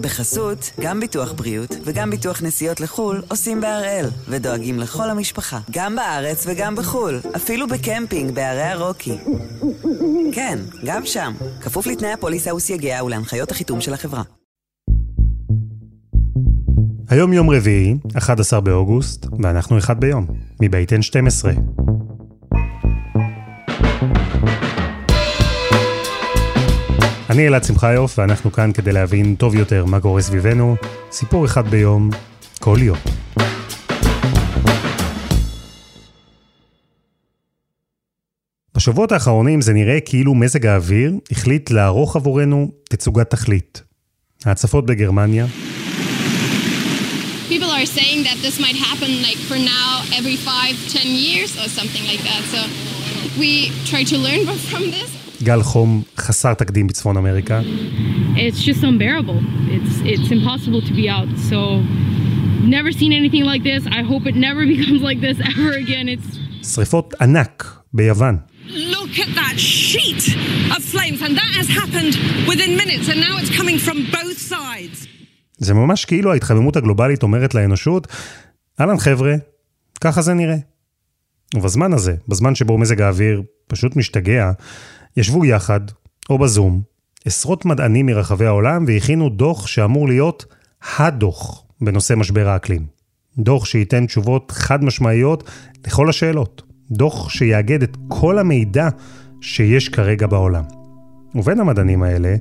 בחסות, גם ביטוח בריאות וגם ביטוח נסיעות לחו"ל עושים בהראל, ודואגים לכל המשפחה, גם בארץ וגם בחו"ל, אפילו בקמפינג בערי הרוקי. כן, גם שם, כפוף לתנאי הפוליסה וסייגיה ולהנחיות החיתום של החברה. היום יום רביעי, 11 באוגוסט, ואנחנו אחד ביום, מבית N12. אני אלעד שמחיוף, ואנחנו כאן כדי להבין טוב יותר מה קורה סביבנו. סיפור אחד ביום, כל יום. בשבועות האחרונים זה נראה כאילו מזג האוויר החליט לערוך עבורנו תצוגת תכלית. ההצפות בגרמניה, like for now every five, ten years or something like that. So we try to learn from this. גל חום חסר תקדים בצפון אמריקה. It's just unbearable. It's, it's impossible to be out. So never seen anything like this. I hope it never becomes like this ever again. It's... שריפות ענק ביוון. Look at that sheet of flames, and that has happened within minutes, and now it's coming from both sides. זה ממש כאילו ההתחממות הגלובלית אומרת לאנושות, אהלן חבר'ה, ככה זה נראה. ובזמן הזה, בזמן שבו מזג האוויר פשוט משתגע, ישבו יחד, או בזום, עשרות מדענים מרחבי העולם והכינו דוח שאמור להיות הדוח בנושא משבר האקלים. דוח שייתן תשובות חד משמעיות לכל השאלות. דוח שיאגד את כל המידע שיש כרגע בעולם. ובין המדענים האלה,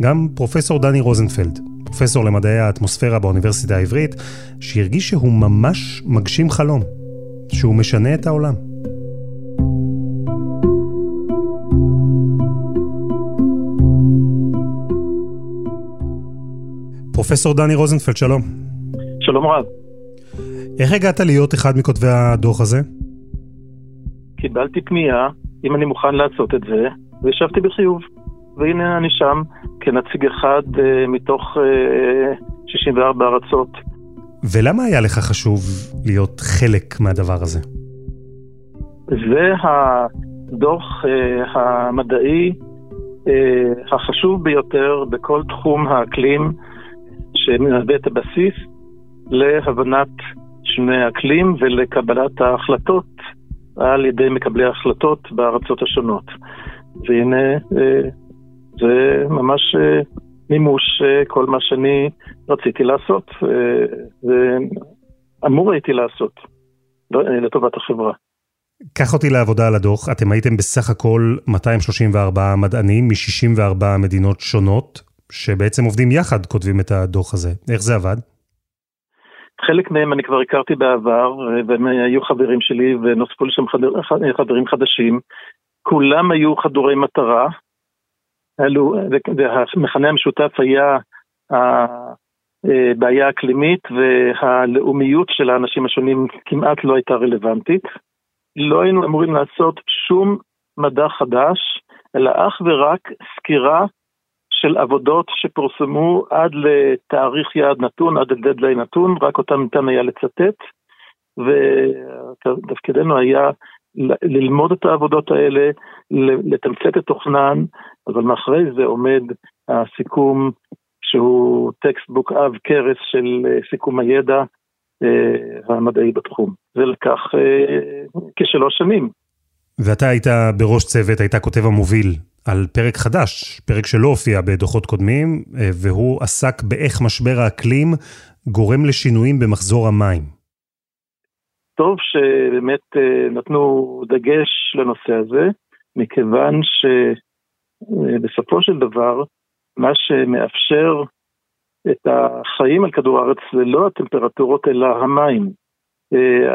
גם פרופסור דני רוזנפלד, פרופסור למדעי האטמוספירה באוניברסיטה העברית, שהרגיש שהוא ממש מגשים חלום, שהוא משנה את העולם. פרופסור דני רוזנפלד, שלום. שלום רב. איך הגעת להיות אחד מכותבי הדוח הזה? קיבלתי פנייה, אם אני מוכן לעשות את זה, וישבתי בחיוב. והנה אני שם כנציג אחד uh, מתוך uh, 64 ארצות. ולמה היה לך חשוב להיות חלק מהדבר הזה? זה הדוח uh, המדעי uh, החשוב ביותר בכל תחום האקלים, שמהווה את הבסיס להבנת שינוי האקלים ולקבלת ההחלטות על ידי מקבלי ההחלטות בארצות השונות. והנה, זה ממש מימוש כל מה שאני רציתי לעשות, ואמור הייתי לעשות לטובת החברה. קח אותי לעבודה על הדוח, אתם הייתם בסך הכל 234 מדענים מ-64 מדינות שונות, שבעצם עובדים יחד כותבים את הדוח הזה. איך זה עבד? חלק מהם אני כבר הכרתי בעבר, והם היו חברים שלי, ונוספו לשם חברים חדשים. כולם היו חדורי מטרה, והמכנה המשותף היה הבעיה האקלימית והלאומיות של האנשים השונים כמעט לא הייתה רלוונטית. לא היינו אמורים לעשות שום מדע חדש, אלא אך ורק סקירה של עבודות שפורסמו עד לתאריך יעד נתון, עד לדדליין נתון, רק אותם ניתן היה לצטט, ותפקידנו היה ללמוד את העבודות האלה, לתמצת את תוכנן, אבל מאחורי זה עומד הסיכום שהוא textbook עב כרס של אה, סיכום הידע אה, המדעי בתחום. זה לקח אה, כשלוש שנים. ואתה היית בראש צוות, היית כותב המוביל על פרק חדש, פרק שלא הופיע בדוחות קודמים, והוא עסק באיך משבר האקלים גורם לשינויים במחזור המים. טוב שבאמת נתנו דגש לנושא הזה, מכיוון שבסופו של דבר, מה שמאפשר את החיים על כדור הארץ זה לא הטמפרטורות אלא המים.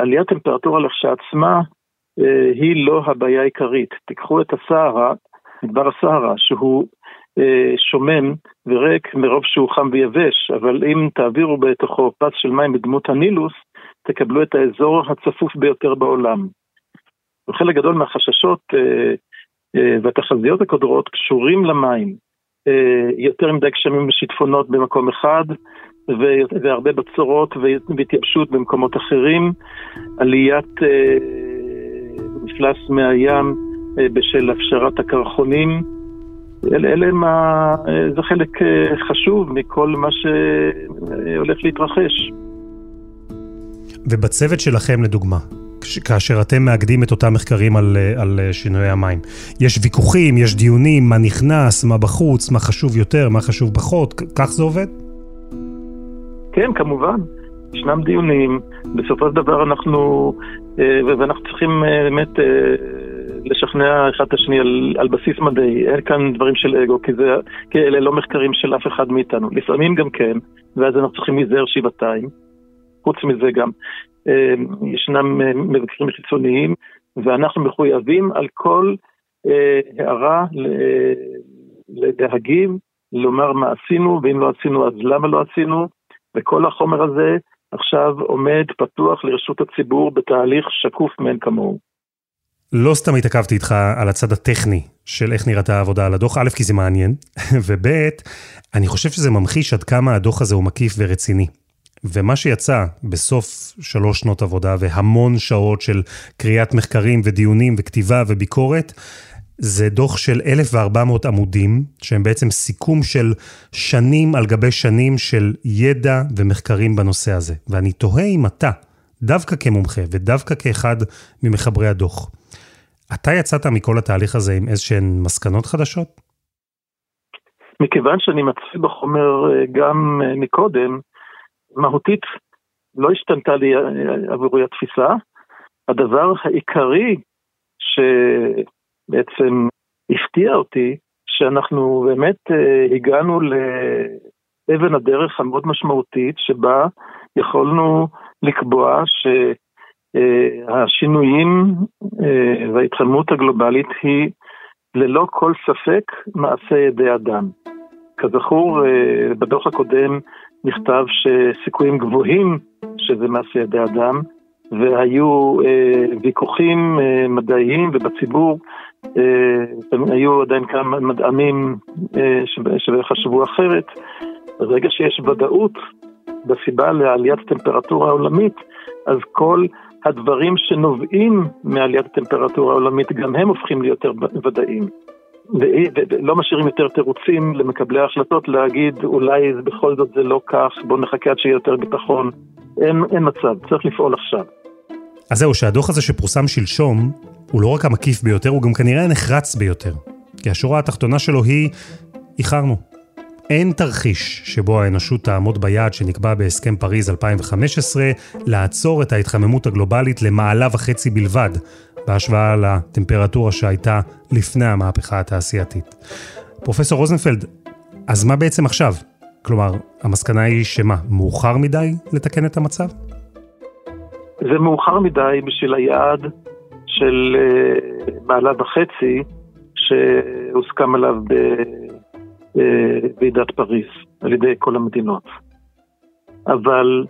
עליית טמפרטורה לכשעצמה היא לא הבעיה העיקרית. תיקחו את הסהרה, מדבר הסהרה, שהוא שומם וריק מרוב שהוא חם ויבש, אבל אם תעבירו בתוכו פס של מים בדמות הנילוס, תקבלו את האזור הצפוף ביותר בעולם. וחלק גדול מהחששות והתחזיות הקודרות קשורים למים. יותר מדי גשמים ושיטפונות במקום אחד, והרבה בצורות והתייבשות במקומות אחרים, עליית מפלס מהים בשל הפשרת הקרחונים, אלה, אלה מה, זה חלק חשוב מכל מה שהולך להתרחש. ובצוות שלכם לדוגמה, כאשר אתם מאגדים את אותם מחקרים על, על שינויי המים. יש ויכוחים, יש דיונים, מה נכנס, מה בחוץ, מה חשוב יותר, מה חשוב פחות, כך זה עובד? כן, כמובן. ישנם דיונים, בסופו של דבר אנחנו, אה, ואנחנו צריכים אה, באמת אה, לשכנע אחד את השני על, על בסיס מדעי, אין כאן דברים של אגו, כי, זה, כי אלה לא מחקרים של אף אחד מאיתנו. לפעמים גם כן, ואז אנחנו צריכים להיזהר שבעתיים. חוץ מזה גם, ישנם מבקרים חיצוניים, ואנחנו מחויבים על כל הערה להגיב, לומר מה עשינו, ואם לא עשינו אז למה לא עשינו, וכל החומר הזה עכשיו עומד פתוח לרשות הציבור בתהליך שקוף מאין כמוהו. לא סתם התעכבתי איתך על הצד הטכני של איך נראתה העבודה על הדוח, א', כי זה מעניין, וב', אני חושב שזה ממחיש עד כמה הדוח הזה הוא מקיף ורציני. ומה שיצא בסוף שלוש שנות עבודה והמון שעות של קריאת מחקרים ודיונים וכתיבה וביקורת, זה דוח של 1,400 עמודים, שהם בעצם סיכום של שנים על גבי שנים של ידע ומחקרים בנושא הזה. ואני תוהה אם אתה, דווקא כמומחה ודווקא כאחד ממחברי הדוח, אתה יצאת מכל התהליך הזה עם איזשהן מסקנות חדשות? מכיוון שאני מצוי בחומר אה, גם אה, מקודם, מהותית לא השתנתה לי אה, עבורי התפיסה. הדבר העיקרי ש... בעצם הפתיע אותי שאנחנו באמת הגענו לאבן הדרך המאוד משמעותית שבה יכולנו לקבוע שהשינויים uh, uh, וההתחממות הגלובלית היא ללא כל ספק מעשה ידי אדם. כזכור, uh, בדוח הקודם נכתב שסיכויים גבוהים שזה מעשה ידי אדם, והיו אה, ויכוחים אה, מדעיים ובציבור אה, היו עדיין כמה מדענים אה, שחשבו אחרת. ברגע שיש ודאות בסיבה לעליית הטמפרטורה העולמית, אז כל הדברים שנובעים מעליית הטמפרטורה העולמית גם הם הופכים להיות יותר ודאיים. ולא משאירים יותר תירוצים למקבלי ההחלטות להגיד אולי בכל זאת זה לא כך, בואו נחכה עד שיהיה יותר ביטחון. אין, אין מצב, צריך לפעול עכשיו. אז זהו, שהדוח הזה שפורסם שלשום, הוא לא רק המקיף ביותר, הוא גם כנראה הנחרץ ביותר. כי השורה התחתונה שלו היא, איחרנו. אין תרחיש שבו האנושות תעמוד ביעד שנקבע בהסכם פריז 2015 לעצור את ההתחממות הגלובלית למעלה וחצי בלבד, בהשוואה לטמפרטורה שהייתה לפני המהפכה התעשייתית. פרופסור רוזנפלד, אז מה בעצם עכשיו? כלומר, המסקנה היא שמה, מאוחר מדי לתקן את המצב? זה מאוחר מדי בשביל היעד של אה, מעלה וחצי שהוסכם עליו בוועידת פריז על ידי כל המדינות. אבל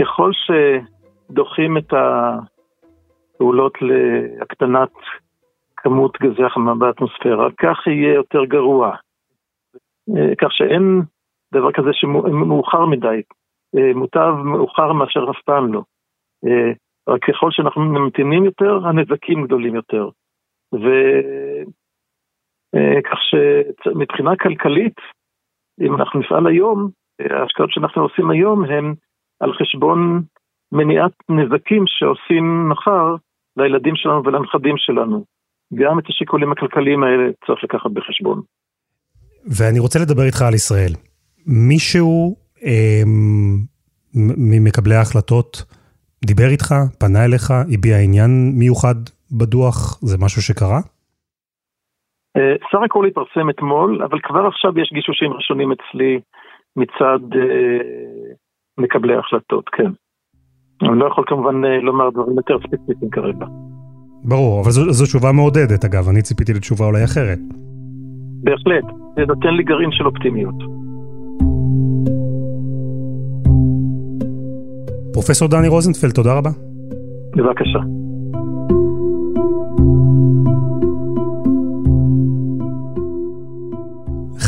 ככל שדוחים את הפעולות להקטנת כמות גזי החממה באטמוספירה, כך יהיה יותר גרוע. אה, כך שאין דבר כזה שמאוחר מדי. אה, מוטב מאוחר מאשר אף פעם לא. רק ככל שאנחנו ממתינים יותר, הנזקים גדולים יותר. אה, שמבחינה כלכלית, אם אנחנו נפעל היום, ההשקעות שאנחנו עושים היום הן על חשבון מניעת נזקים שעושים מחר לילדים שלנו ולנכדים שלנו. גם את השיקולים הכלכליים האלה צריך לקחת בחשבון. ואני רוצה לדבר איתך על ישראל. מישהו אה, ממקבלי ההחלטות דיבר איתך, פנה אליך, הביע עניין מיוחד בדוח? זה משהו שקרה? אה, סך הכל התפרסם אתמול, אבל כבר עכשיו יש גישושים ראשונים אצלי מצד אה, מקבלי ההחלטות, כן. אני לא יכול כמובן אה, לומר דברים יותר ספציפיים כרגע. ברור, אבל זו, זו תשובה מעודדת אגב, אני ציפיתי לתשובה אולי אחרת. בהחלט, זה נותן לי גרעין של אופטימיות. פרופסור דני רוזנפלד, תודה רבה. בבקשה.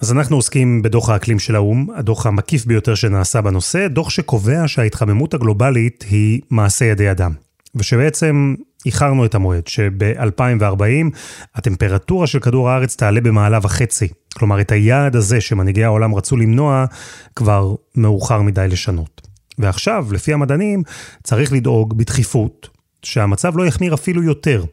אז אנחנו עוסקים בדוח האקלים של האו"ם, הדוח המקיף ביותר שנעשה בנושא, דוח שקובע שההתחממות הגלובלית היא מעשה ידי אדם. ושבעצם איחרנו את המועד, שב-2040 הטמפרטורה של כדור הארץ תעלה במעלה וחצי. כלומר, את היעד הזה שמנהיגי העולם רצו למנוע, כבר מאוחר מדי לשנות. ועכשיו, לפי המדענים, צריך לדאוג בדחיפות שהמצב לא יחמיר אפילו יותר.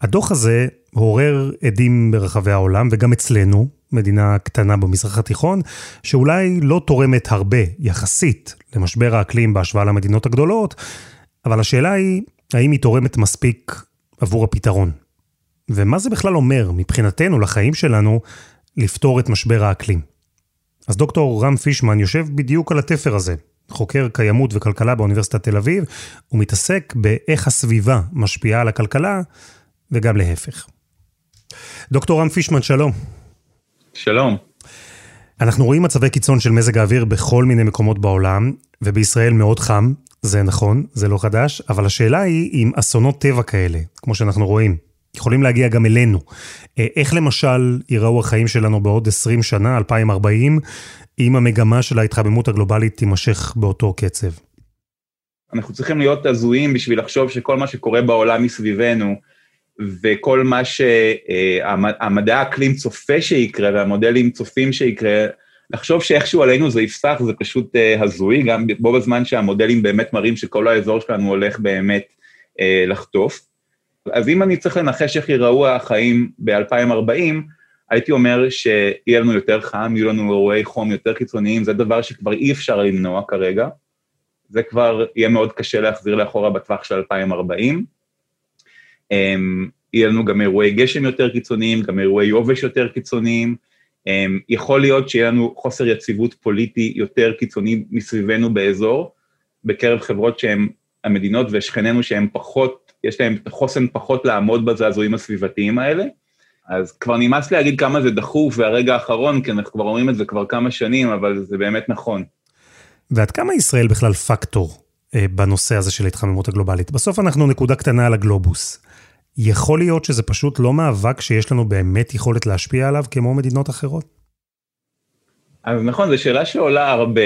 הדוח הזה עורר עדים ברחבי העולם, וגם אצלנו, מדינה קטנה במזרח התיכון, שאולי לא תורמת הרבה, יחסית, למשבר האקלים בהשוואה למדינות הגדולות, אבל השאלה היא, האם היא תורמת מספיק עבור הפתרון? ומה זה בכלל אומר, מבחינתנו, לחיים שלנו, לפתור את משבר האקלים? אז דוקטור רם פישמן יושב בדיוק על התפר הזה, חוקר קיימות וכלכלה באוניברסיטת תל אביב, ומתעסק באיך הסביבה משפיעה על הכלכלה, וגם להפך. דוקטור רם פישמן, שלום. שלום. אנחנו רואים מצבי קיצון של מזג האוויר בכל מיני מקומות בעולם, ובישראל מאוד חם, זה נכון, זה לא חדש, אבל השאלה היא אם אסונות טבע כאלה, כמו שאנחנו רואים, יכולים להגיע גם אלינו. אה, איך למשל ייראו החיים שלנו בעוד 20 שנה, 2040, אם המגמה של ההתחממות הגלובלית תימשך באותו קצב? אנחנו צריכים להיות הזויים בשביל לחשוב שכל מה שקורה בעולם מסביבנו, וכל מה שהמדע האקלים צופה שיקרה והמודלים צופים שיקרה, לחשוב שאיכשהו עלינו זה יפסח זה פשוט uh, הזוי, גם בו בזמן שהמודלים באמת מראים שכל האזור שלנו הולך באמת uh, לחטוף. אז אם אני צריך לנחש איך ייראו החיים ב-2040, הייתי אומר שיהיה לנו יותר חם, יהיו לנו אירועי חום יותר קיצוניים, זה דבר שכבר אי אפשר למנוע כרגע. זה כבר יהיה מאוד קשה להחזיר לאחורה בטווח של 2040. Um, יהיה לנו גם אירועי גשם יותר קיצוניים, גם אירועי יובש יותר קיצוניים. Um, יכול להיות שיהיה לנו חוסר יציבות פוליטי יותר קיצוני מסביבנו באזור, בקרב חברות שהן המדינות ושכנינו שהן פחות, יש להן חוסן פחות לעמוד בזעזועים הסביבתיים האלה. אז כבר נמאס להגיד כמה זה דחוף והרגע האחרון, כי אנחנו כבר אומרים את זה כבר כמה שנים, אבל זה באמת נכון. ועד כמה ישראל בכלל פקטור אה, בנושא הזה של ההתחממות הגלובלית? בסוף אנחנו נקודה קטנה על הגלובוס. יכול להיות שזה פשוט לא מאבק שיש לנו באמת יכולת להשפיע עליו כמו מדינות אחרות? אז נכון, זו שאלה שעולה הרבה,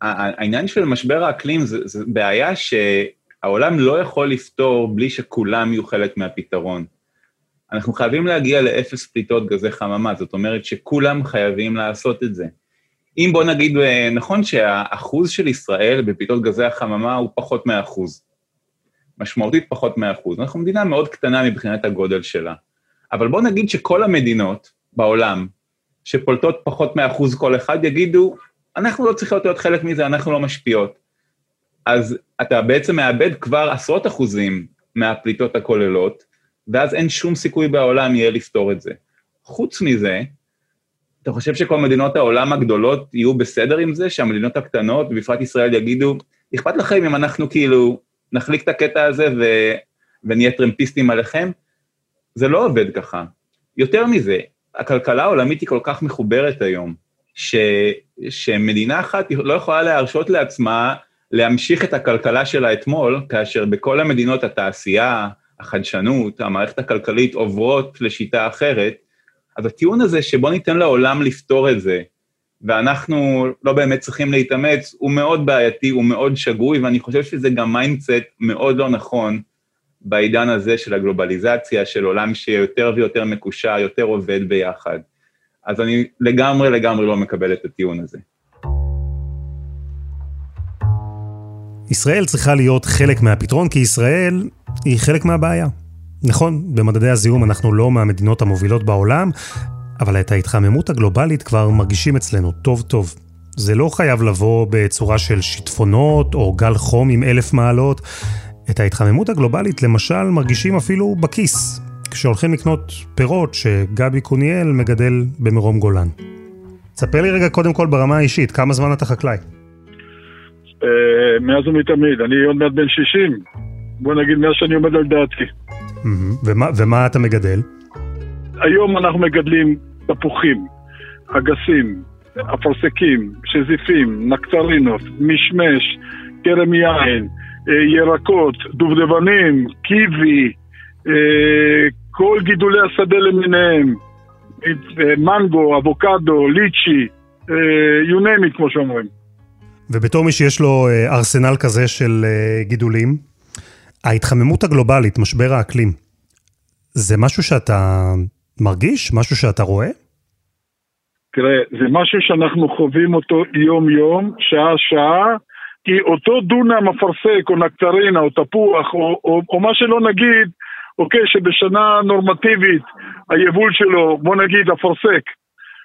והעניין של משבר האקלים זה בעיה שהעולם לא יכול לפתור בלי שכולם יהיו חלק מהפתרון. אנחנו חייבים להגיע לאפס פליטות גזי חממה, זאת אומרת שכולם חייבים לעשות את זה. אם בוא נגיד, נכון שהאחוז של ישראל בפליטות גזי החממה הוא פחות מאחוז. משמעותית פחות מ-1%. אנחנו מדינה מאוד קטנה מבחינת הגודל שלה. אבל בואו נגיד שכל המדינות בעולם שפולטות פחות מ-1% כל אחד יגידו, אנחנו לא צריכים להיות חלק מזה, אנחנו לא משפיעות. אז אתה בעצם מאבד כבר עשרות אחוזים מהפליטות הכוללות, ואז אין שום סיכוי בעולם יהיה לפתור את זה. חוץ מזה, אתה חושב שכל מדינות העולם הגדולות יהיו בסדר עם זה, שהמדינות הקטנות, ובפרט ישראל, יגידו, אכפת לכם אם אנחנו כאילו נחליק את הקטע הזה ו... ונהיה טרמפיסטים עליכם? זה לא עובד ככה. יותר מזה, הכלכלה העולמית היא כל כך מחוברת היום, ש... שמדינה אחת לא יכולה להרשות לעצמה להמשיך את הכלכלה שלה אתמול, כאשר בכל המדינות התעשייה, החדשנות, המערכת הכלכלית עוברות לשיטה אחרת, אז הטיעון הזה שבוא ניתן לעולם לפתור את זה, ואנחנו לא באמת צריכים להתאמץ, הוא מאוד בעייתי, הוא מאוד שגוי, ואני חושב שזה גם mindset מאוד לא נכון בעידן הזה של הגלובליזציה, של עולם שיותר ויותר מקושר, יותר עובד ביחד. אז אני לגמרי לגמרי לא מקבל את הטיעון הזה. ישראל צריכה להיות חלק מהפתרון, כי ישראל היא חלק מהבעיה. נכון, במדדי הזיהום אנחנו לא מהמדינות המובילות בעולם, אבל את ההתחממות הגלובלית כבר מרגישים אצלנו טוב טוב. זה לא חייב לבוא בצורה של שיטפונות או גל חום עם אלף מעלות. את ההתחממות הגלובלית למשל מרגישים אפילו בכיס, כשהולכים לקנות פירות שגבי קוניאל מגדל במרום גולן. תספר לי רגע קודם כל ברמה האישית, כמה זמן אתה חקלאי? אה, מאז ומתמיד, אני עוד מעט בן 60. בוא נגיד מאז שאני עומד על דעתי. ומה, ומה אתה מגדל? היום אנחנו מגדלים תפוחים, אגסים, אפרסקים, שזיפים, נקטרינות, משמש, כרם יין, אה, ירקות, דובדבנים, קיבי, אה, כל גידולי השדה למיניהם, אה, מנגו, אבוקדו, ליצ'י, you name it, כמו שאומרים. ובתור מי שיש לו ארסנל כזה של גידולים, ההתחממות הגלובלית, משבר האקלים, זה משהו שאתה מרגיש? משהו שאתה רואה? תראה, זה משהו שאנחנו חווים אותו יום-יום, שעה-שעה, כי אותו דונם אפרסק או נקטרינה או תפוח או, או, או מה שלא נגיד, אוקיי, שבשנה נורמטיבית היבול שלו, בוא נגיד אפרסק,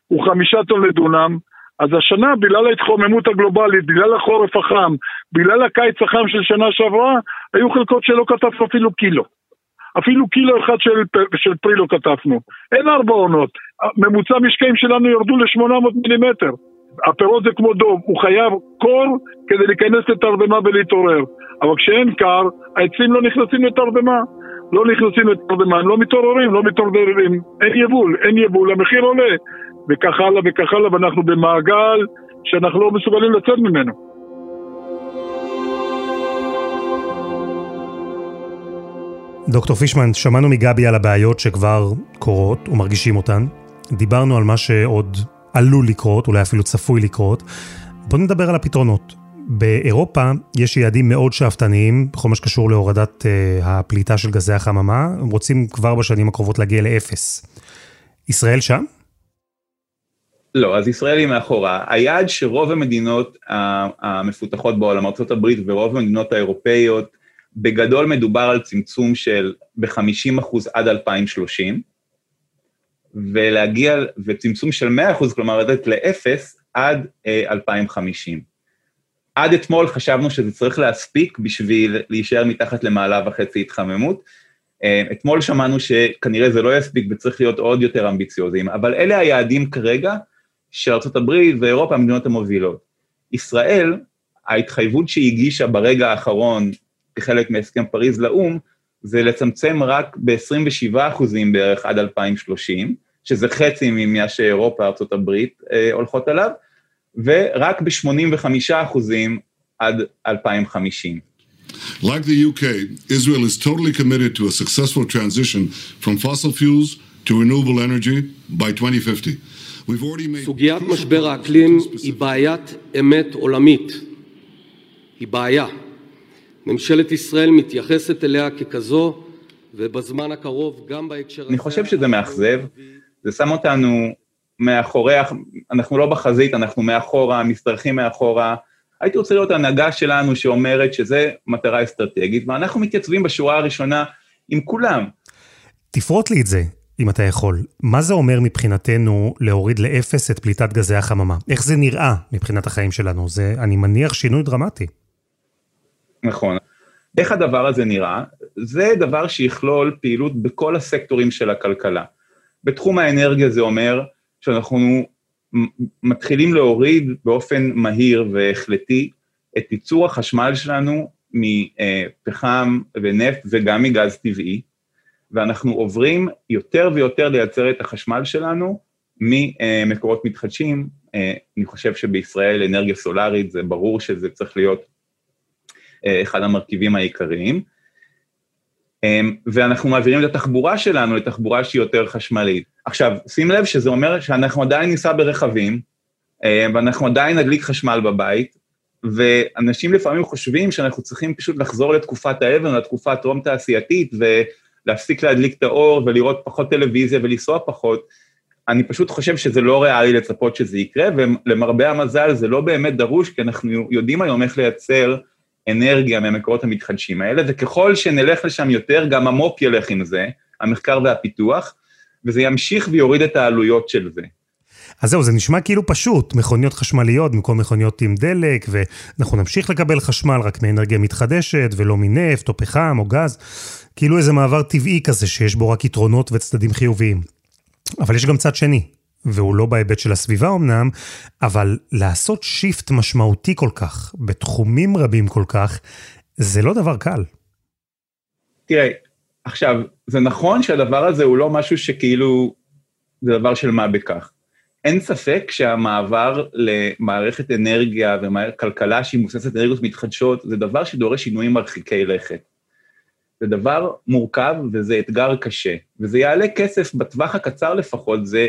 הוא חמישה טון לדונם, אז השנה בגלל ההתחוממות הגלובלית, בגלל החורף החם, בגלל הקיץ החם של שנה שעברה, היו חלקות שלא כתבנו אפילו קילו. אפילו קילו אחד של, של פרי לא כתבנו. אין ארבע עונות. ממוצע משקעים שלנו ירדו ל-800 מילימטר. הפירות זה כמו דוב, הוא חייב קור כדי להיכנס לתרדמה ולהתעורר. אבל כשאין קר, העצים לא נכנסים לתרדמה. לא נכנסים לתרדמה, הם לא מתעוררים, לא מתעוררים. אין יבול, אין יבול, המחיר עולה. וכך הלאה וכך הלאה, ואנחנו במעגל שאנחנו לא מסוגלים לצאת ממנו. דוקטור פישמן, שמענו מגבי על הבעיות שכבר קורות ומרגישים אותן. דיברנו על מה שעוד עלול לקרות, אולי אפילו צפוי לקרות. בואו נדבר על הפתרונות. באירופה יש יעדים מאוד שאפתניים בכל מה שקשור להורדת uh, הפליטה של גזי החממה. הם רוצים כבר בשנים הקרובות להגיע לאפס. ישראל שם? לא, אז ישראל היא מאחורה. היעד שרוב המדינות המפותחות בעולם, ארה"ב ורוב המדינות האירופאיות, בגדול מדובר על צמצום של ב-50% עד 2030, ולהגיע, וצמצום של 100%, כלומר לרדת לאפס עד אה, 2050. עד אתמול חשבנו שזה צריך להספיק בשביל להישאר מתחת למעלה וחצי התחממות. אה, אתמול שמענו שכנראה זה לא יספיק וצריך להיות עוד יותר אמביציוזיים, אבל אלה היעדים כרגע של ארה"ב ואירופה, המדינות המובילות. ישראל, ההתחייבות שהיא הגישה ברגע האחרון כחלק מהסכם פריז לאו"ם, זה לצמצם רק ב-27 אחוזים בערך עד 2030, שזה חצי ממה שאירופה, ארה"ב אה, הולכות עליו, ורק ב-85 אחוזים עד 2050. Like the UK, Israel is totally committed to a successful transition from fossil fuels to renewable energy by 2050. סוגיית משבר האקלים היא בעיית אמת עולמית. היא בעיה. ממשלת ישראל מתייחסת אליה ככזו, ובזמן הקרוב גם בהקשר הזה... אני חושב שזה מאכזב, זה שם אותנו מאחורי, אנחנו לא בחזית, אנחנו מאחורה, משתרכים מאחורה. הייתי רוצה לראות הנהגה שלנו שאומרת שזה מטרה אסטרטגית, ואנחנו מתייצבים בשורה הראשונה עם כולם. תפרוט לי את זה, אם אתה יכול. מה זה אומר מבחינתנו להוריד לאפס את פליטת גזי החממה? איך זה נראה מבחינת החיים שלנו? זה, אני מניח, שינוי דרמטי. נכון. איך הדבר הזה נראה? זה דבר שיכלול פעילות בכל הסקטורים של הכלכלה. בתחום האנרגיה זה אומר שאנחנו מתחילים להוריד באופן מהיר והחלטי את ייצור החשמל שלנו מפחם ונפט וגם מגז טבעי, ואנחנו עוברים יותר ויותר לייצר את החשמל שלנו ממקורות מתחדשים. אני חושב שבישראל אנרגיה סולארית, זה ברור שזה צריך להיות אה, אחד המרכיבים העיקריים. אמ, ואנחנו מעבירים את התחבורה שלנו לתחבורה שהיא יותר חשמלית. עכשיו, שים לב שזה אומר שאנחנו עדיין ניסע ברכבים, אה, ואנחנו עדיין נדליק חשמל בבית, ואנשים לפעמים חושבים שאנחנו צריכים פשוט לחזור לתקופת האבן, לתקופה הטרום-תעשייתית, ולהפסיק להדליק את האור ולראות פחות טלוויזיה ולנסוע פחות. אני פשוט חושב שזה לא ריאלי לצפות שזה יקרה, ולמרבה המזל זה לא באמת דרוש, כי אנחנו יודעים היום איך לייצר אנרגיה מהמקורות המתחדשים האלה, וככל שנלך לשם יותר, גם המו"פ ילך עם זה, המחקר והפיתוח, וזה ימשיך ויוריד את העלויות של זה. אז זהו, זה נשמע כאילו פשוט, מכוניות חשמליות במקום מכוניות עם דלק, ואנחנו נמשיך לקבל חשמל רק מאנרגיה מתחדשת, ולא מנפט או פחם או גז, כאילו איזה מעבר טבעי כזה שיש בו רק יתרונות וצדדים חיוביים. אבל יש גם צד שני, והוא לא בהיבט של הסביבה אמנם, אבל לעשות שיפט משמעותי כל כך, בתחומים רבים כל כך, זה לא דבר קל. תראה, עכשיו, זה נכון שהדבר הזה הוא לא משהו שכאילו זה דבר של מה בכך. אין ספק שהמעבר למערכת אנרגיה וכלכלה שהיא מבוססת אנרגיות מתחדשות, זה דבר שדורש שינויים מרחיקי לכת. זה דבר מורכב וזה אתגר קשה, וזה יעלה כסף בטווח הקצר לפחות, זה,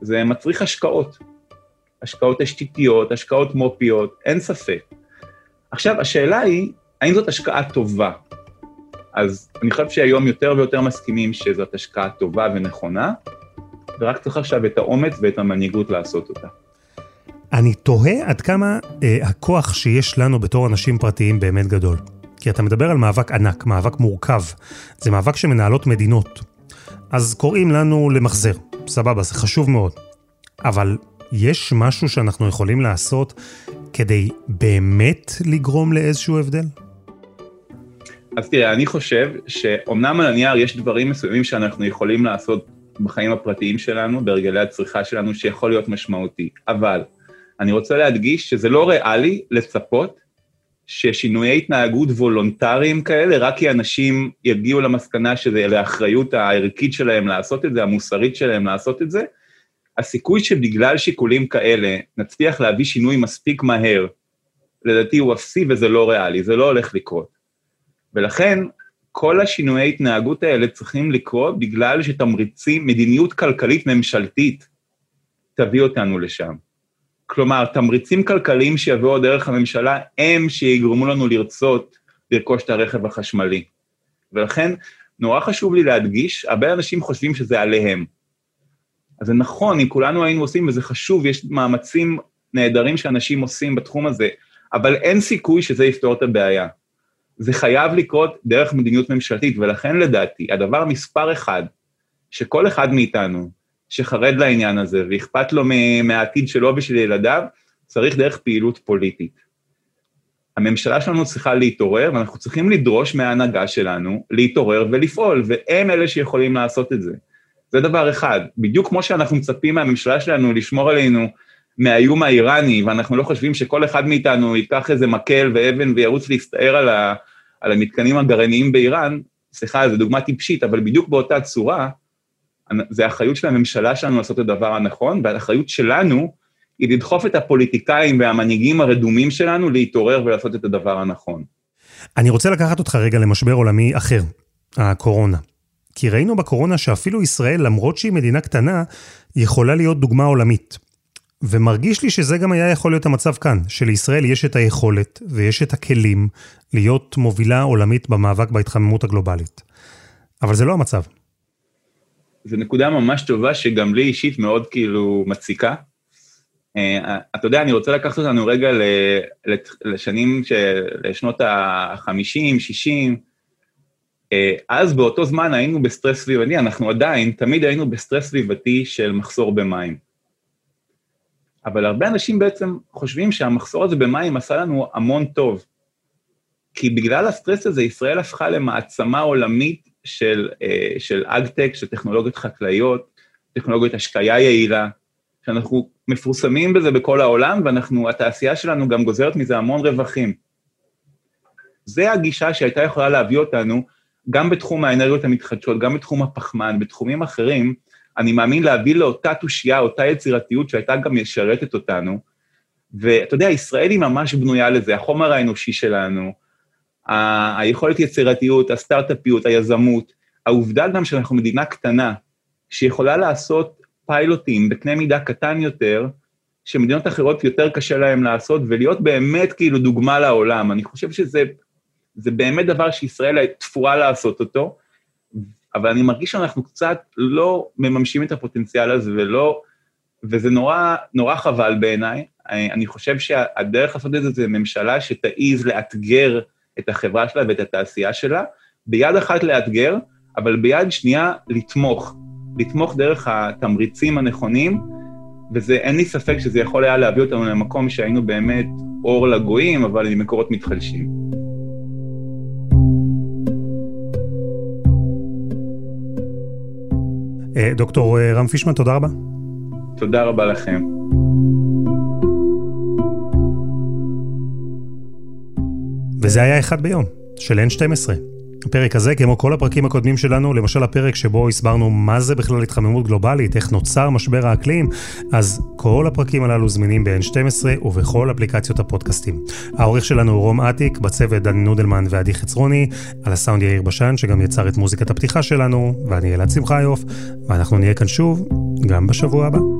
זה מצריך השקעות. השקעות תשתיתיות, השקעות מופיות, אין ספק. עכשיו, השאלה היא, האם זאת השקעה טובה? אז אני חושב שהיום יותר ויותר מסכימים שזאת השקעה טובה ונכונה, ורק צריך עכשיו את האומץ ואת המנהיגות לעשות אותה. אני תוהה עד כמה אה, הכוח שיש לנו בתור אנשים פרטיים באמת גדול. כי אתה מדבר על מאבק ענק, מאבק מורכב. זה מאבק שמנהלות מדינות. אז קוראים לנו למחזר, סבבה, זה חשוב מאוד. אבל יש משהו שאנחנו יכולים לעשות כדי באמת לגרום לאיזשהו הבדל? אז תראה, אני חושב שאומנם על הנייר יש דברים מסוימים שאנחנו יכולים לעשות בחיים הפרטיים שלנו, בהרגלי הצריכה שלנו, שיכול להיות משמעותי. אבל אני רוצה להדגיש שזה לא ריאלי לצפות ששינויי התנהגות וולונטריים כאלה, רק כי אנשים יגיעו למסקנה שזה לאחריות הערכית שלהם לעשות את זה, המוסרית שלהם לעשות את זה, הסיכוי שבגלל שיקולים כאלה נצליח להביא שינוי מספיק מהר, לדעתי הוא אפסי וזה לא ריאלי, זה לא הולך לקרות. ולכן, כל השינויי התנהגות האלה צריכים לקרות בגלל שתמריצים, מדיניות כלכלית ממשלתית תביא אותנו לשם. כלומר, תמריצים כלכליים שיבואו דרך הממשלה הם שיגרמו לנו לרצות לרכוש את הרכב החשמלי. ולכן, נורא חשוב לי להדגיש, הרבה אנשים חושבים שזה עליהם. אז זה נכון, אם כולנו היינו עושים, וזה חשוב, יש מאמצים נהדרים שאנשים עושים בתחום הזה, אבל אין סיכוי שזה יפתור את הבעיה. זה חייב לקרות דרך מדיניות ממשלתית, ולכן לדעתי, הדבר מספר אחד, שכל אחד מאיתנו, שחרד לעניין הזה ואכפת לו מהעתיד שלו ושל ילדיו, צריך דרך פעילות פוליטית. הממשלה שלנו צריכה להתעורר, ואנחנו צריכים לדרוש מההנהגה שלנו להתעורר ולפעול, והם אלה שיכולים לעשות את זה. זה דבר אחד. בדיוק כמו שאנחנו מצפים מהממשלה שלנו לשמור עלינו מהאיום האיראני, ואנחנו לא חושבים שכל אחד מאיתנו ייקח איזה מקל ואבן וירוץ להסתער על, ה, על המתקנים הגרעיניים באיראן, סליחה, זו דוגמה טיפשית, אבל בדיוק באותה צורה, זה האחריות של הממשלה שלנו לעשות את הדבר הנכון, והאחריות שלנו היא לדחוף את הפוליטיקאים והמנהיגים הרדומים שלנו להתעורר ולעשות את הדבר הנכון. אני רוצה לקחת אותך רגע למשבר עולמי אחר, הקורונה. כי ראינו בקורונה שאפילו ישראל, למרות שהיא מדינה קטנה, יכולה להיות דוגמה עולמית. ומרגיש לי שזה גם היה יכול להיות המצב כאן, שלישראל יש את היכולת ויש את הכלים להיות מובילה עולמית במאבק בהתחממות הגלובלית. אבל זה לא המצב. זו נקודה ממש טובה שגם לי אישית מאוד כאילו מציקה. אה, אתה יודע, אני רוצה לקחת אותנו רגע לשנים, לשנות ה-50, 60, אה, אז באותו זמן היינו בסטרס סביבתי, אנחנו עדיין, תמיד היינו בסטרס סביבתי של מחסור במים. אבל הרבה אנשים בעצם חושבים שהמחסור הזה במים עשה לנו המון טוב. כי בגלל הסטרס הזה, ישראל הפכה למעצמה עולמית של, אה, של אגטק, של טכנולוגיות חקלאיות, טכנולוגיות השקיה יעילה, שאנחנו מפורסמים בזה בכל העולם, ואנחנו, התעשייה שלנו גם גוזרת מזה המון רווחים. זה הגישה שהייתה יכולה להביא אותנו גם בתחום האנרגיות המתחדשות, גם בתחום הפחמן, בתחומים אחרים, אני מאמין להביא לאותה תושייה, אותה יצירתיות שהייתה גם משרתת אותנו. ואתה יודע, ישראל היא ממש בנויה לזה, החומר האנושי שלנו, היכולת יצירתיות, הסטארט-אפיות, היזמות, העובדה גם שאנחנו מדינה קטנה, שיכולה לעשות פיילוטים בקנה מידה קטן יותר, שמדינות אחרות יותר קשה להן לעשות, ולהיות באמת כאילו דוגמה לעולם. אני חושב שזה זה באמת דבר שישראל תפורה לעשות אותו, אבל אני מרגיש שאנחנו קצת לא מממשים את הפוטנציאל הזה ולא, וזה נורא, נורא חבל בעיניי. אני חושב שהדרך לעשות את זה זה ממשלה שתעיז לאתגר את החברה שלה ואת התעשייה שלה, ביד אחת לאתגר, אבל ביד שנייה לתמוך, לתמוך דרך התמריצים הנכונים, ואין לי ספק שזה יכול היה להביא אותנו למקום שהיינו באמת אור לגויים, אבל עם מקורות מתחלשים. אה, דוקטור אה, רם פישמן, תודה רבה. תודה רבה לכם. וזה היה אחד ביום, של N12. הפרק הזה, כמו כל הפרקים הקודמים שלנו, למשל הפרק שבו הסברנו מה זה בכלל התחממות גלובלית, איך נוצר משבר האקלים, אז כל הפרקים הללו זמינים ב-N12 ובכל אפליקציות הפודקאסטים. העורך שלנו הוא רום אטיק, בצוות דני נודלמן ועדי חצרוני, על הסאונד יאיר בשן, שגם יצר את מוזיקת הפתיחה שלנו, ואני אלעד שמחיוף, ואנחנו נהיה כאן שוב, גם בשבוע הבא.